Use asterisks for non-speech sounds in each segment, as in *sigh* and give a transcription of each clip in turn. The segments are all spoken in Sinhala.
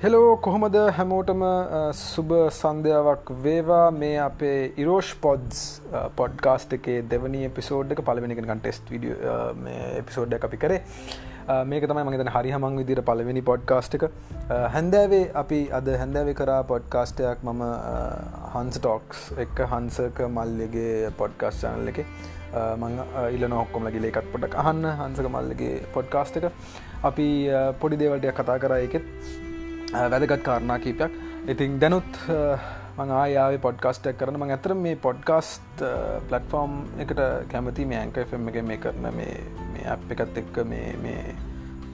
හෙලෝ කොහොමද හැමෝටම සුබ සන්ධ්‍යාවක් වේවා. මේ අපේ ඉරෝෂ් පොඩ්ස් පොඩ්කාස්ට එකේ දෙවනි පිසෝඩ් එක පලවෙනික කටෙස්ට විඩිය එපිසෝඩ් අපි කරේ. මේක තමයි මගේතන හරි හමං විදිර පලවෙනි පොඩ්කාස්ට එක. හැන්දෑවේ අපි අද හැන්දෑවේ කරා පොඩ්කාස්ටයක් මම හන්ස ටොක්ස් එක හන්සක මල්ලගේ පොඩ්කාස් චනල් එක. මං ඉල්ල නොක්කොම ලගේ එකත් පොටක් අහන්න හන්සක මල්ලගේ පොඩ්කාස්ට එක. අපි පොඩි දේවල්ටයක් කතා කරා එකෙත් වැදගත් කාරණා කීපයක්. ඉතින් දැනුත් මං ආයාවේ පොඩ්කාස්ටක් කරන මං ඇතර මේ පොඩ්කාස්ට පලට්ෆෝර්ම් එකට කැමති මේ ඇංකෆම් එක මේ කරන මේ අප් එකත් එක්ක මේ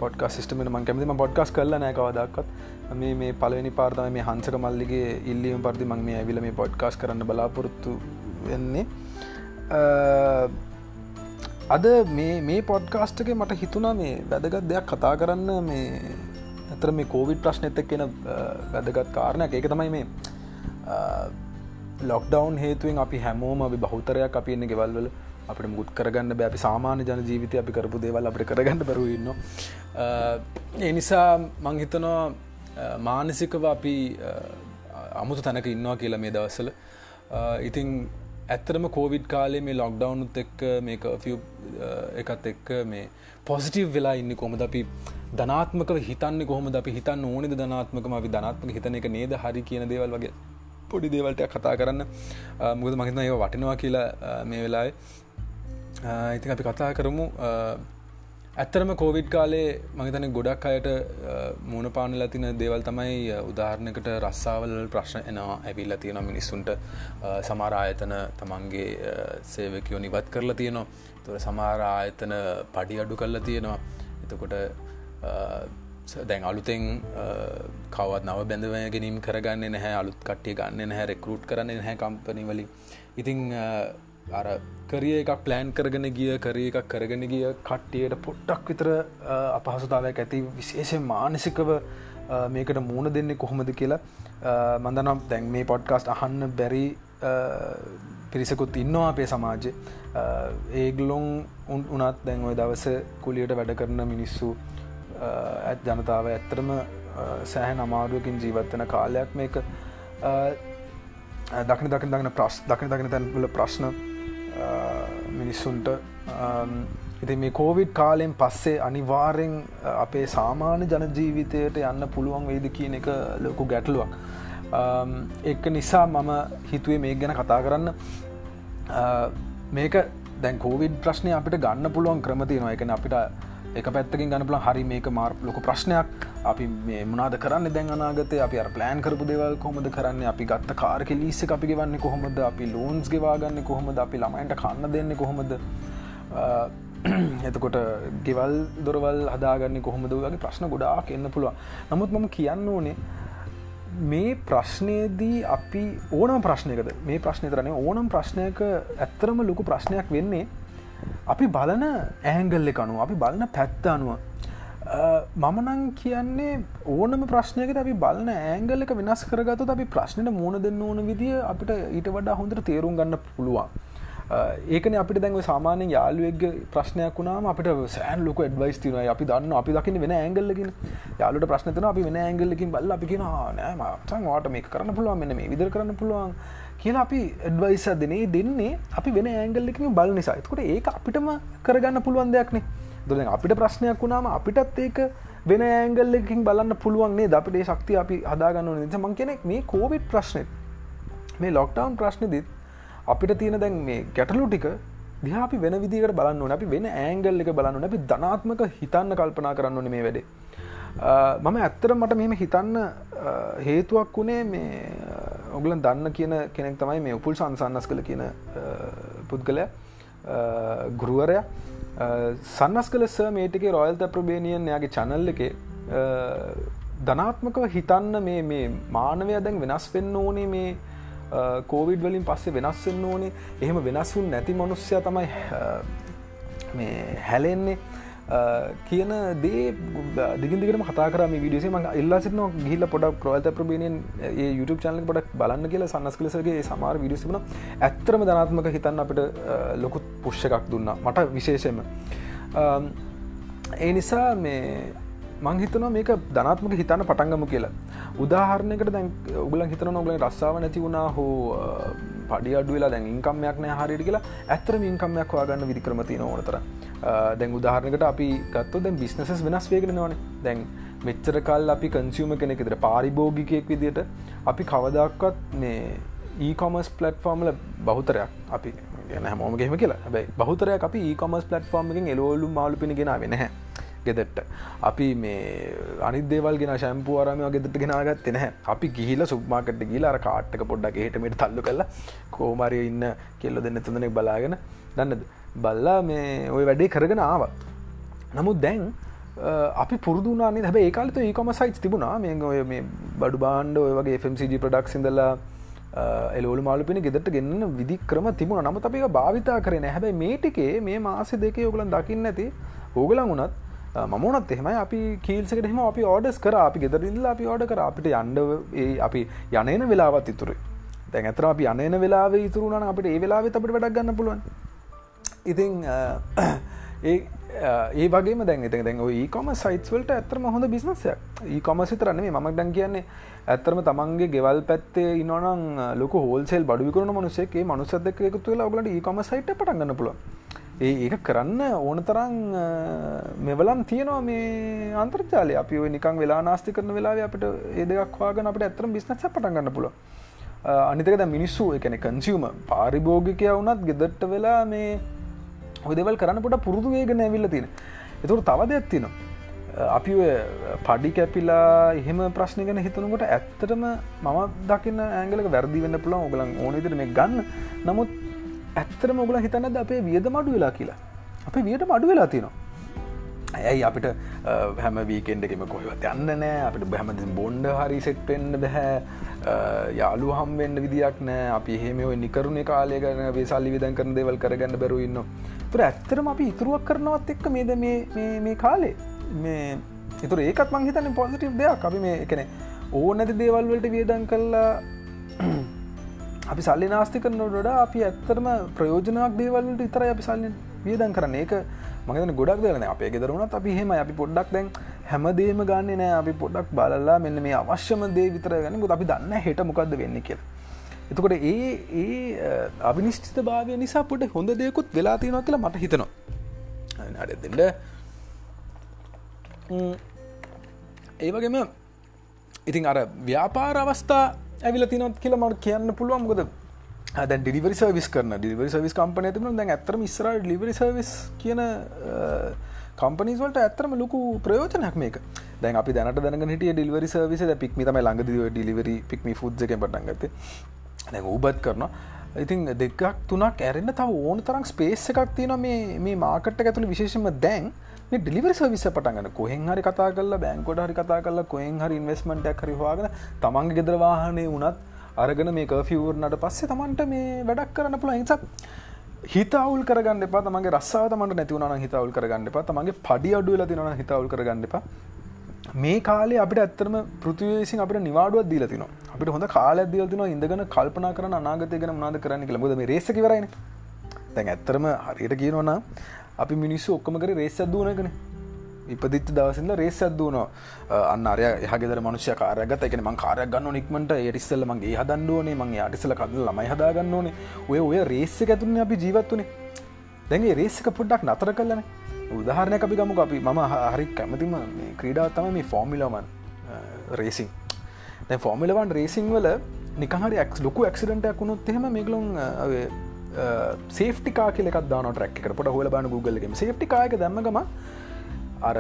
පොඩ්කා සිස්ටම ම කැමතිම පොඩ්කාස් කරල නෑ කවදක්ත් මේ මේ පලවෙනි පාර්තම මේ හන්සක මල්ලිගේ ඉල්ලියම් පරදි මං මේ ඇවිල මේ පොඩ්කාස් කරන්න බලාපොරොත්තු වෙන්නේ. අද මේ මේ පොඩ්කාස්ටක මට හිතුනා මේ වැදගත් දෙයක් කතා කරන්න මේ ඇතර මේ කෝවිඩ් ප්‍රශ්නත කියෙන වැදගත් කාරණයක්. ඒක තමයි මේ ලොක්ඩවන් හේතුවෙන් අපි හැමෝම අපි බෞතරයක් අපි එන්න ගෙවල්වල අපට මුත් කරගන්න බැපි සාමාන්‍ය ජන ජීවිතය අපි කරපු දේවල් අපට කරගන්න බැරුවන්න ඒ නිසා මංහිතනවා මානසිකව අපි අමුතු තැනක ඉන්නවා කියලා මේ දවස්සල ඉතිං ඇත්තරම කෝවිඩ් කාලේ මේ ලොක්ඩවනුත් එක්ක මේ ෆිය එකත් එක්ක මේ පොසිටව් වෙලා ඉන්න කොමද අපි ධනාත්මක හිතන්න කොහොම අපි හිතන්න ඕනෙද ධනාත්මකම? අපි ධනාත්මක හිතන එක නේද? හරි කියන දේවල් වගේ. පොඩි දේවල්ට කතා කරන්න. මුකද මහිතන ඒ වටිනවා කියලා මේ වෙලායි ඉතින් අපි කතා කරමු. ඇත්තරම කෝවිඩ් කාලේ මහිතන ගොඩක් අයට මූුණ පානල තින දේවල් තමයි උදාහරණකට රස්සාවල ප්‍රශ්න එනවා ඇවිල්ල තියෙන මිනිස්සුන්ට. සමාරායතන තමන්ගේ සේවකයෝ නිවත් කරලා තියෙනවා. තුර සමාරායතන පඩි අඩු කල්ලා තියෙනවා. එතකොට දැන් අලුතෙන් කවත් නව බැඳව ගැනීම් කරගන්න නැහැ අලුත් කට්ටිය ගන්න නැහැ රෙකරුට් කරන්න නැහැ කම්පනි වලින්. ඉතිං අර කරිය එකක් ප්ලෑන් කරගෙන ගිය කරිය එකක් කරගෙන ගිය කට්ටියට පොට්ටක් විතර අපහසුතාවයක් ඇති විශේෂය මානසිකව මේකට මූුණ දෙන්නේ කොහොමද කියලා මඳනම් දැන් මේ පොඩ්කාස්ට අහන්න බැරි පිරිසකුත් ඉන්නවා අපේ සමාජය ඒගලොන් උන් උනත් දැන් ඔය දවස කුලියට වැඩ කරන මිනිස්සු ඇත් ජනතාව ඇත්තරම සෑහන් අමාරුවකින් ජීවත්වන කාලයක් මේක දකින දකින දකින ප්‍රශ් දකින දකින තැන්ල ප්‍රශ්න මිනිස්සුන්ට ඉති මේ කෝවිඩ් කාලෙන් පස්සේ අනිවාරෙන් අපේ සාමාන්‍ය ජනජීවිතයට යන්න පුළුවන් වේද කියන එක ලොකු ගැටලුවක් එක නිසා මම හිතුවේ මේ ගැන කතා කරන්න මේක දැන් කෝවිඩ් ප්‍රශ්නය අපිට ගන්න පුළුවන් ක්‍රමතියනවා එකන අපිට එක පැත්තකින් ගන්නපල හරි මේක මාර් ලොක ප්‍රශ්නයක්. අපි මේ මනාද කරන්න දැන් අනාගත? අපි ප්ලෑන් කරපු දෙවල් කොහොමද කරන්න? අපි ගත්ත කාරක ලිස්ස අපි ගවන්න කොහොමද? අපි ලෝන්ස් ගෙවාගන්න කොහොමද? අපි ළමයින්ට කන්න දෙන්න කොහොමද? එතකොට ගෙවල් දොරවල් හදාගන්න කොහොමද? වගේ ප්‍රශ්න ගොඩාක් එන්න පුළුව නමුත් මම කියන්න ඕනේ මේ ප්‍රශ්නයදී අපි ඕනම් ප්‍රශ්නයකද? මේ ප්‍රශ්නය තරන්නේ ඕනම් ප්‍රශ්නයක ඇත්තරම ලොකු ප්‍රශ්නයක් වෙන්නේ අපි බලන ඇංගල්ල කනු අපි බලන පැත්ත අනුව මමනං කියන්නේ ඕනම ප්‍රශ්නයකට අපි බලන ඇංගල්ලක වෙනස් කරගත අපි ප්‍රශ්නයට මුණ දෙන්න ඕන විදිිය අපිට ඊට වඩා හොඳට තේරුම් ගන්න පුළුවන්. ඒකන අපිට දැන්ව සාමානය යාලුවක්ග ප්‍රශ්නයක් වුණාම අපිට සෑන් ලොක ඩවයිස් තින අපි දන්න අපි දකින වෙන ඇංගල්ලකින් යාලුට ප්‍රශ්නතන අපි වෙන ඇංගල්ලකින් බල්ල අපි කියෙන නෑ මතන් වාට මේ කරන්න පුළුවන් මෙන්න මේ විදර කරන්න පුළුවන්. කියලා අපි ඇඩ්වයිස දෙනේ දෙන්නේ. අපි වෙන ඇංගල්ලකින් බල නිසා. එතකොට ඒක අපිටම කරගන්න පුළුවන් දෙයක්නේ. දොල අපිට ප්‍රශ්නයක් වුණාම අපිටත් ඒක වෙන ඇංගල්ලකින් බලන්න පුළුවන්න්නේ ද අපිට ශක්ති අපි හදාගන්න නිත මං කෙනෙක් මේ කෝවිඩ් ප්‍රශ්නය මේ ලොක්ටවන් ප්‍රශ්නදිත් අපිට තියෙන දැන් මේ ගැටලු ටික දිහාපි වෙන විදිකට බලන්න අපි වෙන ඇංගල් එක බලන්න අපි ධනාත්මක හිතන්න කල්පනා කරන්න මේ වැඩේ. මම ඇත්තර මට මෙම හිතන්න හේතුවක් වුණේ මේ ඔගලන් දන්න කියන කෙනෙක් තමයි මේ උපුල් සංසන්නස් කළ කියන පුද්ගලය ගුරුවරය. සන්නස් කල ස මේටික රොයල් ත ප්‍රබේනියන් යාගේ චනල්ල එක ධනාත්මකව හිතන්න මේ මේ මානවය දැන් වෙනස් වෙන්න ඕනේ මේ කෝවිඩ් වලින් පස්සේ වෙනස් වෙන්න ඕනේ. එහෙම වෙනස්වුන් නැති මනුස්්‍යය තමයි මේ හැලෙන්නේ. කියන දේ දිගිදිකට කතාරම විඩියසේ ම ඉල්ලා සින ගිල්ල පොඩක් ප්‍රවත ප්‍රබේණයෙන් YouTube චනල පොඩක් බලන්න කියලා සන්නස් කලසගේ සමාර විඩියසිබන ඇත්තරම ධනාත්මක හිතන්න අපට ලොකුත් පුෂ්ෂ එකක් දුන්න. මට විශේෂයම ඒ නිසා මේ මංහිතන මේක ධනාත්මක හිතන්න පටන්ගම කියලා. උදාහරණයකට දැන් උගලන් හිතන නොගල රස්සාාව නැති වුණා හෝ පඩි අඩුවෙලා දැන් ඉන්කම්යක් නෑ හරිට කියලා. ඇත්තර ඉන්කම්යක් වාගන්න විදික්‍රමති නොනතර දැන් උදාහරණකට අපි ගත්තු දැන් බිස්නසස් වෙනස් වේගෙන නවන දැන් මෙච්චර කල් අපි කන්සියම කෙනෙකෙතර පාරිභෝගිකයෙක් විදිට අපි කවදක්වත් මේ ඊකොමස් පලට්ෆෝර්ම්ල බහුතරයක් අපි ගැන හැමෝම ගෙම කියලා. හැබයි බහුතරයක් අපි ඒකොමස් පලට්ෆෝර්ම්කින් එලෝලු මාලු පිණිගෙන වෙනහැ ගෙදෙට්ට අපි මේ අනිදේවල් ගෙන ශැම්පුවරම ගෙදට ගෙනගත් නැහැ. අපි ගිහිල සුමාකට ගිලා කාට්ක පොඩ්ඩක් හටමට තල්ලු කලා කෝමරය ඉන්න කෙල්ල දෙන්න තුදනෙක් බලාගෙන දන්නද? බල්ලා මේ ඔය වැඩේ කරගෙන ආව. නමුත් දැන් අපි පුරදුනානේ හැබ ඒකාලත ඒකම සයිස් තිබුණා. මේ ඔය මේ බඩු බාන්්ඩ ඔය වගේ FMCG ප්‍රඩක්් සිදලා එලෝලු මාලුපිනි ගෙදට ගන්න විදි ක්‍රම තිබුණ. නම අපික භාවිතා කරන හැබැයි මේටිකේ මේ මාස දෙක ඔගලන් දකින්න ඇති ඕගලන් වනත් මමනත් එහෙමයි. අපි කීල්සකට හෙම අපි ඕඩස් කර. අපි ගෙදරඉල්ල අපි ඕඩ කර. අපිට යන්ඩ අපි යනන වෙලාවත් ඉතුරේ දැන් ඇතර අපි යනන වෙලාව ඉතුරුණ අපට ඒ වෙලාවෙ අපට වැඩක් ගන්න පුළුවන්. ඉතින් ඒ ඒ වගේ දැන් දැන් ඒකොම සයිස්වලට ඇතරම හොඳ බිස්නසයක් ඒ කොම සිතරන්නේ මක් ඩන් කියන්නේ ඇත්තරම තමන්ගේ ගෙවල් පැත්තේ ඉනොනම් ලොක හෝල්සෙල් බඩුවිකරන මනුසේගේ මනුසදක එකතු වෙලා ඔගලට ඒකොම සයිට පටගන්න පුළුව ඒ ඒක කරන්න ඕන තරං මෙවලම් තියනවා මේ අන්තර්ජාලය. අපි ඔය නිකං වෙලා නාස්ති කරන වෙලා අපට ඒදක් වාගන අපට ඇතරම් බිස්නස පටගන්න පුළුව අනිතක මිනිස්සු එකන කන්සිවම පාරිභෝගිකය වුනත් ගෙදට්ට වෙලා මේ හොදවල් කරන්න පොට පුරුදු වේගෙන ඇවිල්ල තියෙන. එතුර තවද ඇත්තිනවා අපි පඩි කැපිලා එහෙම ප්‍රශ්න ගැන හිතනකොට ඇත්තටම මම දකින්න ඇංගලක වැරදි වෙන්න පුළන් ඔගලන් ඕනවිදිර මේ ගන්න. නමුත් ඇත්තර මොගල හිතනද අපේ වියද මඩු වෙලා කියලා? අපේ වියට මඩු වෙලා තිනවා ඇයි අපිට හැම වීකෙන්ඩකෙම කොහවත් යන්න නෑ. අපිට බැහමති බොන්්ඩ හරි සෙට්ටෙන්න්න බැහැ. යාලු හම්වෙන්න විදියක් නෑ. අපි හෙම නිකරුණ කාලය ගන වේසල්ලි විදන් කරන දෙවල් කරගන්න බැරුවන්න තුර ඇත්තරම අපි ඉතුරුවක් කරනවත් එක්ක මේද මේ කාලේ. මේ එතුර ඒකත් මං හිතන්න පොසිටව් දෙයක්. අපි මේ එකන ඕ නැති දේවල්වලට වියදන් කල්ලා *clears throat* අපි සල්ලි නාස්ති කරනොට අපි ඇත්තරම ප්‍රයෝජනයක් දේවල්ට ඉතර අපි සල්ලි වියදන් කරන්න. ඒක මගන ගොඩක් දෙන අපේ ගෙදරුණත් අපි හෙම අපි පොඩ්ඩක් දැන් හැමදේම ගන්න නෑ අපි පොඩ්ඩක් බලලා මෙන්න මේ අවශ්‍යම දේ විතර ගන්න. ගො අපි දන්න හෙට මොකක්ද වෙන්න කිය එතකොට ඒ ඒ අවිනිශ්චිත භාවය නිසා පොට හොඳ දෙයකුත් වෙලා තියෙනවා කියලා මට හිතනවා. අඩ ඒවගේම ඉතින් අර ව්‍යාපාර අවස්ථා ඇවිල තිනොත් කියල මට කියන්න පුළුවන්. ගොද දැ ඩිවරි සවිස් කරන ඩිවරි සවිස් කම්පන ඇතිම දැන් ඇතරම ඉස්ර ලිවරි සවිස් කියන කම්පනිස්වලට ඇතරම ලොකු ප්‍රයෝජනයක් මේක. දැන් අපි දැනට දැන හිට ඩිවරි සවිස පික්ම තම ළඟද ඩිලිවරි පික්මි ෆුද්ජ එක පටන්ගත දැ උබත් කරනවා. ඉතින් දෙකක් තුනක් ඇරෙන්න්න තව ඕන තරම් ස්පේස් එකක් තියෙන මේ මාකට ඇතුළ විශේෂම දැන්. ඩිලිවරි සවිස පටගන්න කොහෙන් හරි කතා කල බැංකොට හරි කතා කල කොහෙන් හරි ඉන්වස්මට හරිවාගෙන තමන්ගේ ගෙදරවාහනය වුණත් අරගෙන මේ කෆිවරනට පස්සේ තමන්ට මේ වැඩක් කරන්න පුළ හිසක් හිතවුල් කරගන්න එපා. තමගේ රස්සාාවතමට නැතිවුණ හිතවුල් කරගන්න එපා. තමගේ පඩි අඩුවල තිනන හිතවුල් කරගන්න එපා. මේ කාලේ අපිට ඇත්තරම පෘතිවේසින් අපට නිවාඩුවත් දීල තින අපිට හොඳ කාල දීල තින ඉඳගෙන කල්පනා කරන අනාගතය ගෙන මනාද කරන්න කියලා. මුද මේ රේසකිවරයින තැන් ඇත්තරම හරියට කියනවනා අපි මිනිස්සු ඔක්කමකර රේස් අදූනගෙන ඉපදිත් දවසිද රේස් අදූන අන්න අරය හගෙදර මනුෂ්‍ය කාරගත එකන මං කාරයක් ගන්න නික්මට ඒටිස්සල්ල මගේ හදන්ඩුවනේ මං අටිසල කද ළමයි හදාගන්න ඕනේ. ඔය ඔය රේස්ස ඇතුන්න අපි ජීවත්වනේ දැගේ රේස්සක පොඩ්ඩක් නතර කලන උදාහරණය අපි ගමු අපි මම හරි කැමතිම ක්‍රීඩාව තම මේ ෆෝමිලමන් රේසින් දැ ෆෝමිලවන් රේසිං වල නිකහරි ක් ලොකු ක්සිඩටයක් වුණොත් එහෙම මේගලුම් සේෆ්ටිකා කියලෙක් දාන ටරක් පොට හොල බන Googleගම සේෆ්ටිකායක දැම්මගම අර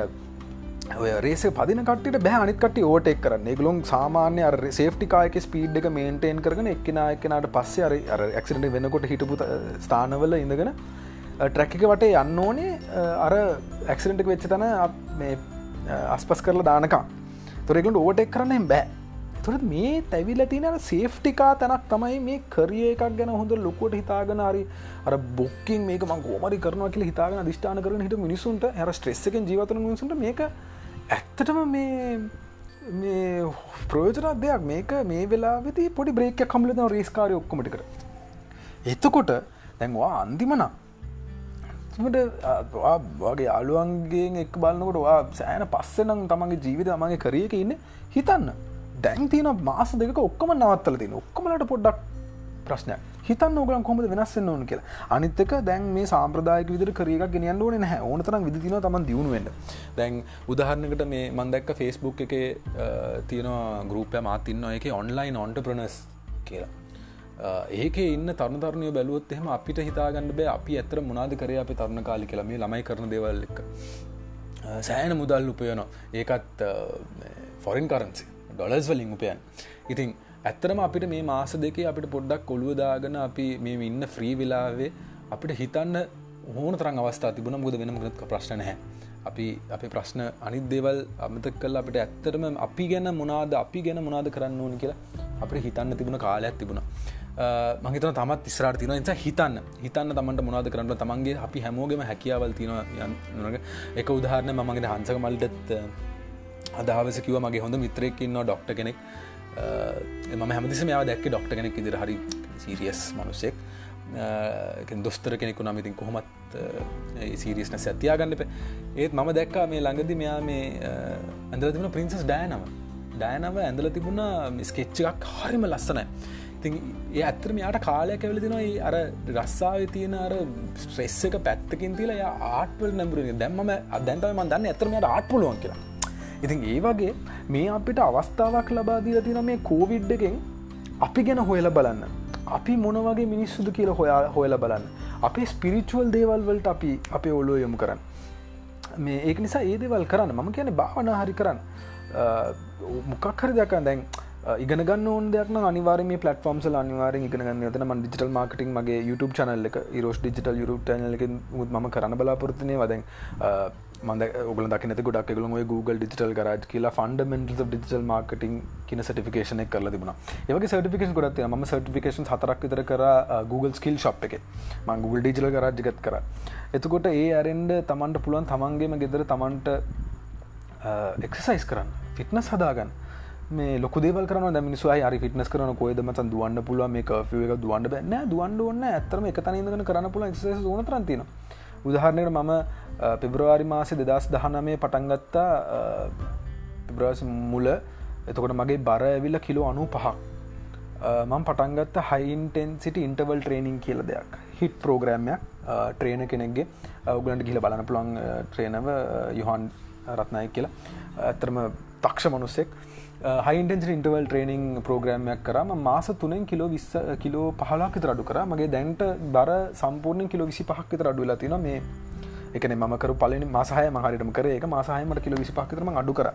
රේස පදින කට බෑ. අනිකට ඕටෙක් කරන්න. ගලුම් සාමාන්‍ය සේෆ්ටිකායක ස්පීඩ් එක මේන්ටේන් කරන එක්කෙන එකනට පස්සේ අර අර ක්සිඩට වෙනකොට හිටපු ස්ථානවල ඉඳගෙන ට්‍රැක් එක වටේ යන්න ඕනේ. අර ඇක්සිඩෙන්ටක් වෙච්ච තන මේ අස්පස් කරලා දානකා තොරෙකුට ඕටෙක් කරන්න බෑ. තුර මේ තැවිල තින සේෆ්ටිකා තැනක් තමයි මේ කරිය එකක් ගැන හොඳ ලොකොට හිතාගෙන හරි අර බොක්කින් මේක මං ගෝමරි කරනවා කියල හිතාගෙන දිෂ්ඨාන කරන හිට මිනිසුන්ට හැර ස්ට්‍රෙස්සකෙන් ජීවතන මිනිසුන්ට මේක ඇත්තටම මේ මේ ප්‍රයෝජනක් දෙයක්. මේක මේ වෙලා වෙති පොඩි බ්‍රේක කම්ලද රේස්කාරය ඔක්කොමටි කර එතකොට දැන්වා අන්තිමනා වගේ අලුවන්ගේ එක් බලන්නකොට වා සෑන පස්සනම් තමන්ගේ ජීවිත මගේ කරියක ඉන්න හිතන්න. දැන් තියන මාස දෙක ඔක්කම නවත්තල තින ඔක්කමලට පොඩ්ඩක් ප්‍රශ්නයක්. හිතන් ඕගලන් කොමද වෙනස්සන්න ඕන කියලා. අනිත්තක දැන් මේ සාම්ප්‍රදායක විදිර කරක ගෙනියන්න ඕන හැ ඕන තරම් විදින තම දියුණුවෙන්ට දැන් උදාහරණකට මේ මන්දක්ක ෆෙස්බුක් එක තියෙනවා ගරුපය මාතින්න එක ඔන්ලයින් ඔන්ට ප්‍රනස් කියලා. ඒක ඉන්න තරුණතරණය බැලුවොත් එහෙම අපිට හිතාගන්න බෑ අපි ඇතර මොනාද කරය අපි තරුණ කාලි කියලම ළමයි කරන දෙවල් එක. සෑන මුදල් උපයනවා. ඒකත් ෆොරින් කරන්සි ඩොලස් වලින් උපයන්. ඉතින් ඇත්තරම අපිට මේ මාස දෙකේ අපිට පොඩ්ඩක් කොළුවදාගෙන අපි මේ ඉන්න ෆ්‍රී වෙලාවේ අපිට හිතන්න හෝන තරන් අවස්ථා තිබුණ. මුද වෙන මුදක ප්‍රශ්න නැහැ. අපි අපි ප්‍රශ්න අනිත් දේවල් අමතක් කල් අපිට ඇත්තරම අපි ගැන මොනාද අපි ගැන මොනාද කරන්න ඕන කියලා අපට හිතන්න තිබුණ කාලයක් තිබුණා. මහිතන තමත් ඉස්රාට තින නිසා හිතන්න. හිතන්න තමන්ට මොනාද කරන්න තමන්ගේ අපි හැමෝගෙම හැකියාවල් තින යන්නක එක උදාහරණ මමගේ හන්සක මල්ටත් අදහවස කිව මගේ හොඳ මිත්‍රයක්කින්න ඩොක්ට කෙනෙක්. මම හැමතිස මෙයා දැක්ක ඩොක්ට කෙනෙක් ඉදිර හරි සීරියස් මනුසෙක්. දොස්තර කෙනෙකු නමිතින් කොහොමත් සීරියස්න සැතියාගන්න එප. ඒත් මම දැක්කා මේ ළඟදි මෙයා මේ ඇඳල තිබුණ ප්‍රින්සස් ඩෑනම ඩෑනව ඇඳල තිබුණ ස්කෙච්චක් හරිම ලස්සනයි. ඉතින් ඒ ඇත්තරම යාට කාලයක් ඇවල දෙනයි අර රස්සාාව තියෙන අර ස්ට්‍රෙස් එක පැත්තකින් තිල ආටවල් නැඹර දැම්ම අදැන්ටම දන්න ඇතරමට ආට් පුළුවන් කියලා. ඉතින් ඒ වගේ මේ අපිට අවස්ථාවක් ලබාදීල තින මේ කෝවිඩ් එකෙන් අපි ගැන හොයල බලන්න. අපි මොනවගේ මිනිස්සුද කියල හොයා හොයල බලන්න. අපේ ස්පිරිචුවල් දේවල් වලට අපි අපේ ඔලෝ යොමු කරන්න. මේ ඒක නිසා ඒ දේවල් කරන්න. මම කියන භාවනා හරි කරන්න. මොකක් හරි දකන්න දැන් ඉගන ඕන දෙයක් අනිවාර මේ පලටෆෝම්ස අනිවාර ඉගෙන ත ම ඩිටල් මාර්කටින් මගේ YouTube චනල්ල එක රෝස් ඩිජිටල් යුරුප ටනල එක මුත් ම කරන්න බලාපොරත්නය වදැන් මද ඔගල දකිනත ගොඩක් එකගල ඔය Google ඩිජිටල් කරජ් කියලා ෆන්ඩමෙන්ට ඩිජිටල් මාර්කටින් කියන සටිෆිකේෂන කරල තිබුණ. ඒවගේ සටිකේෂන් ගොඩත් ම සටිකේෂන් හතරක් විතර කර Google ස්කිල් ශප් එක. ම Google ඩිජිල කරජගත් කර. එතකොට ඒ අරෙන්ඩ තමන්ට පුළුවන් තමන්ගේම ගෙදර තමන්ට එක්සසයිස් කරන්න ෆිට්නස් හදාගන්න. මේ ලොක දේවල් කරන මිනිස්සු හරි ෆිටනස් කරන කොයද මතන් දුවන්න පුළුව මේ කෆ එක දුවන්න බැන්න දුවන්ඩ ඔන්න ඇතරම එක තනදන කරන්න පුල න තරතින උදාහරණයට මම පෙබ්‍රවාරි මාසය දෙදස් දහනමේ පටන්ගත්තා පෙබ්‍රවාස මුල. එතකොට මගේ බර ඇවිල්ල කිලෝ අනු පහක් මං පටන්ගත්ත හයින්ටෙන් සිට ඉන්ටවල් ට්‍රේනිං කියල දෙයක්. හිට ප්‍රෝග්‍රෑම්යක් ට්‍රේන කෙනෙක්ගේ. අවගලන්ට ගිල බලන පුළන් ට්‍රේනව යොහන් රත්නය කියලා. ඇතරම තක්ෂ මනුස්සෙක්. හයින්ටෙන්ස් ඉන්ටවල් ට්‍රේනිං ප්‍රෝග්‍රම්යක් කරම මාස තුනෙන් කිලෝ විස්ස කිලෝ පහලාක රඩු කර. මගේ දැන්ට බර සම්පූර්ණ කිලෝ විසි පහක් රඩු ලතින මේ එකන මකර පලනි මාසාය මහරිටම කර. එක මාසාහයමට කිලෝ විසි පහතරම අඩු කර.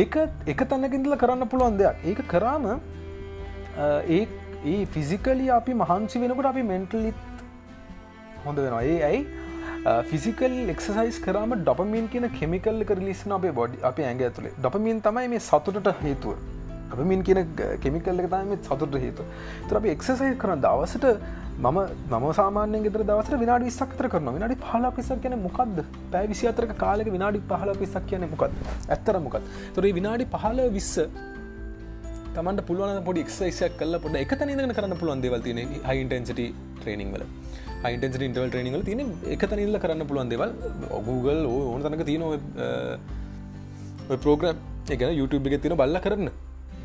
ඒක එක තැනකින්දල කරන්න පුළුවන් දෙයක්. ඒක කරාම ඒ ඒ ෆිසිකලි අපි මහන්සි වෙනකට අපි මෙන්ටලිත් හොඳ වෙනවා. ඒ ඇයි? ෆිසිකල් එක්සයිස් කරම ඩොපමින් කියන කෙමිකල් එක ලිස්න අපේ බොඩි අප ඇඟ ඇතුළේ ඩොපමින් තමයි මේ සතුටට හේතුව. ඩොපමින් කියන uh, කෙමිකල් එක තම සතුට හේතු තර අප එක්සසයි කරන දවසට මම මම සාමාන්‍ය ගෙතර දවසට විනාඩි විස්සක්තර කරන විනාඩි පහලා පිසක් කියන මොකක්ද පැ විසි අතරක කාලෙක විනාඩි පහල පිසක් කියන මොකක්ද ඇත්තර මොකක් තොරේ විනාඩි පහල විස්ස තමන්ට පුළුවන් පොඩි එක්සයිසයක් කල පොඩ එක තනිදන කරන්න පුළුවන් දේවල්තින හයින්ටන්සිට ට්‍රේනිං වල. හයින්ටස් ඉන්ටවල් ට්‍රනිංගල තින එක තනිල්ල කරන්න පුළුවන් දෙවල්. Google ඕන තනක තියන පෝග්‍රම් එක YouTube එක තින බල්ල කරන්න.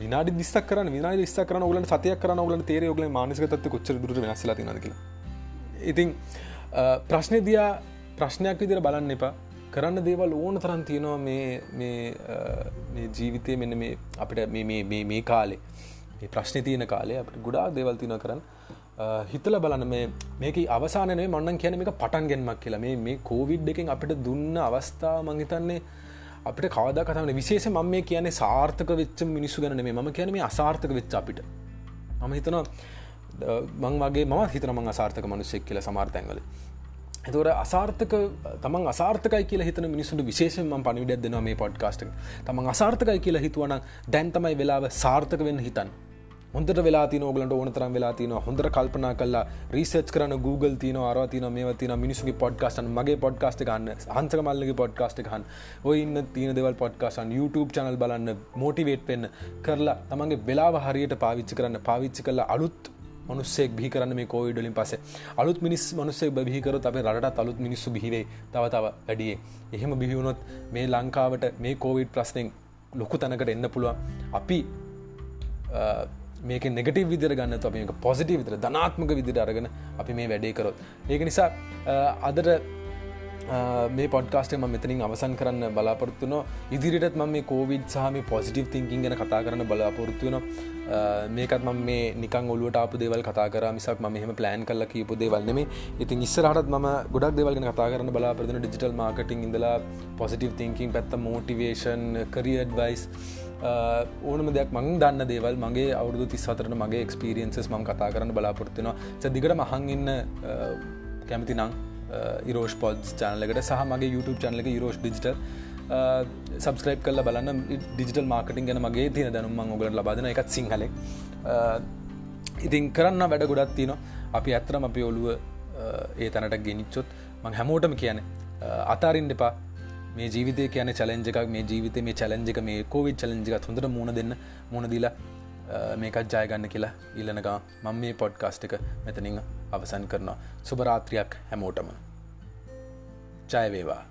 විනාඩි දිස්ක් කරන විනාඩි විස්ස කරන ගලන් සතයක් කරන ගලන් තේර ගල මානසික තත්ව කොච්චර දුර වෙනස්ල තිනක ඉතින් ප්‍රශ්නය දයා ප්‍රශ්නයක් විදිර බලන්න එපා. කරන්න දේවල් ඕන තරන් තියෙනවා මේ ජීවිතය මෙන්න මේ අපිට මේ කාලේ. ප්‍රශ්න තියන කාලේ අපට ගොඩා දේවල් තින කරන්න. හිතල බලන මේ මේක අවසානය මන්නන් කියන එක පටන් ගෙන්මක් කියලා. මේ මේ කෝවිඩ් එකෙන් අපිට දුන්න අවස්ථාව මංහිතන්නේ අපිට කවද කතන විශේෂ ම මේ කියන්නේ සාර්ථක වෙච්ච මිනිස්සු ගන මේ ම කියන මේ අසාර්ථක වෙච්ච අපිට. මම හිතන මං වගේ ම හිතන මං අසාර්ථක මනුස්සෙක් කියල සමාර්තැන්වල එතවට අසාර්ථක තමන් අසාර්ථකයි කියලා හිතන මිනිසුට විශේෂම පනිවිඩ දෙනවා මේ පොඩ්කාස්ට තමන් අසාර්ථකයි කියලා හිතුවන දැන්තමයි වෙලාව සාර්ථක වෙන්න හිතන් හොඳට වෙලා තින ඔගලට ඕනතරම් වෙලා තින හොඳර කල්පනා කල්ලා රිසර්ච් කරන Google තින අරතින මේ තින මිනිසුගේ පොඩ්කාස්ටන් මගේ පොඩ්කාස්ට ගන්න හන්සක මල්ලගේ පොඩ්කාස්ට හන් ඔයන්න තින දෙවල් පොඩ්කාසන් YouTube චනල් බලන්න මෝටිවේට් පෙන්න්න කරලා තමන්ගේ වෙලාව හරියට පාවිච්චි කරන්න පාවිච්චි කල අලුත් මනුස්සෙක් බිහි කරන්න මේ කෝවිඩලින් පසේ අලුත් මිනිස් මනුස්සෙක් බිහිකරත් අපේ රට අලුත් මිනිස්සු බිහිවේ තව තව වැඩියේ. එහෙම බිහිවුණොත් මේ ලංකාවට මේ කෝවිඩ් ප්‍රශ්නෙන් ලොකු තැනකට එන්න පුළුවන්. අපි මේක නෙගටව විදිර ගන්න අප මේක පොසිටි විතර ධනාත්මක විදිර අරගෙන අපි මේ වැඩේ කරොත්. ඒක නිසා අදට මේ පොඩ්කාස්ටම මෙතනින් අවසන් කරන්න බලාපොරත්තුන ඉදිරිටත් ම මේ කෝවිඩ් සහම පොසිටව තිංකින් ගැන කතා කරන්න බලාපොරත්තුවන මේකත් ම මේ නිකන් ඔලුවට ආපු දේවල් කතා කර මිසක් ම මෙහම ප්ලෑන් කල්ල කීපු දේවල්නෙම ඉතින් ඉස්සරහටත් ම ගොඩක් දෙවල්ගෙන කතා කරන්න බලාපරන ඩිජිටල් මාර්කටිං ඉඳලා පොසිටව තිංකින් පැත්ත මෝටිවේෂන් කරියඩ්වයිස් ඕනම දෙයක් මං දන්න දේවල් මගේ අවුදු තිස්සතරන මගේ එක්ස්පිරියන්සස් මං කතා කරන්න බලාපොරත්තිනවා සදිකට මහන් ඉන්න කැමති නං ඉරෝෂ් පොඩ්ස් චානලකට සහ මගේ YouTube චනලක රෝෂ් ඩිජිටල් සබස්ක්‍රයිප් කල බලන්න. ඩිජිටල් මාර්කටින් ගැන මගේ තින දැනුම ඔගලට ලබාදන එකත් සිංහල ඉතින් කරන්න වැඩ ගොඩත් තින අපි ඇත්තරම අපි ඔළුව ඒ තැනට ගෙනනිච්චොත් මං හැමෝටම කියන අතාරින් දෙපා මේ ජීවිතය කියන චලෙන්ජ එකක් මේ ජීවිත මේ චලෙන්ජක මේ කෝවිත් චලෙන්ජික හොඳට මුණ දෙන්න මුණදිලා මේකත් ජයගන්න කියලා ඉල්ලනකා මං මේ පොඩ්කාස්ට් එක මෙතනින් අවසන් කරනවා. සුභරාත්‍රයක් හැමෝටම. ජයවේවා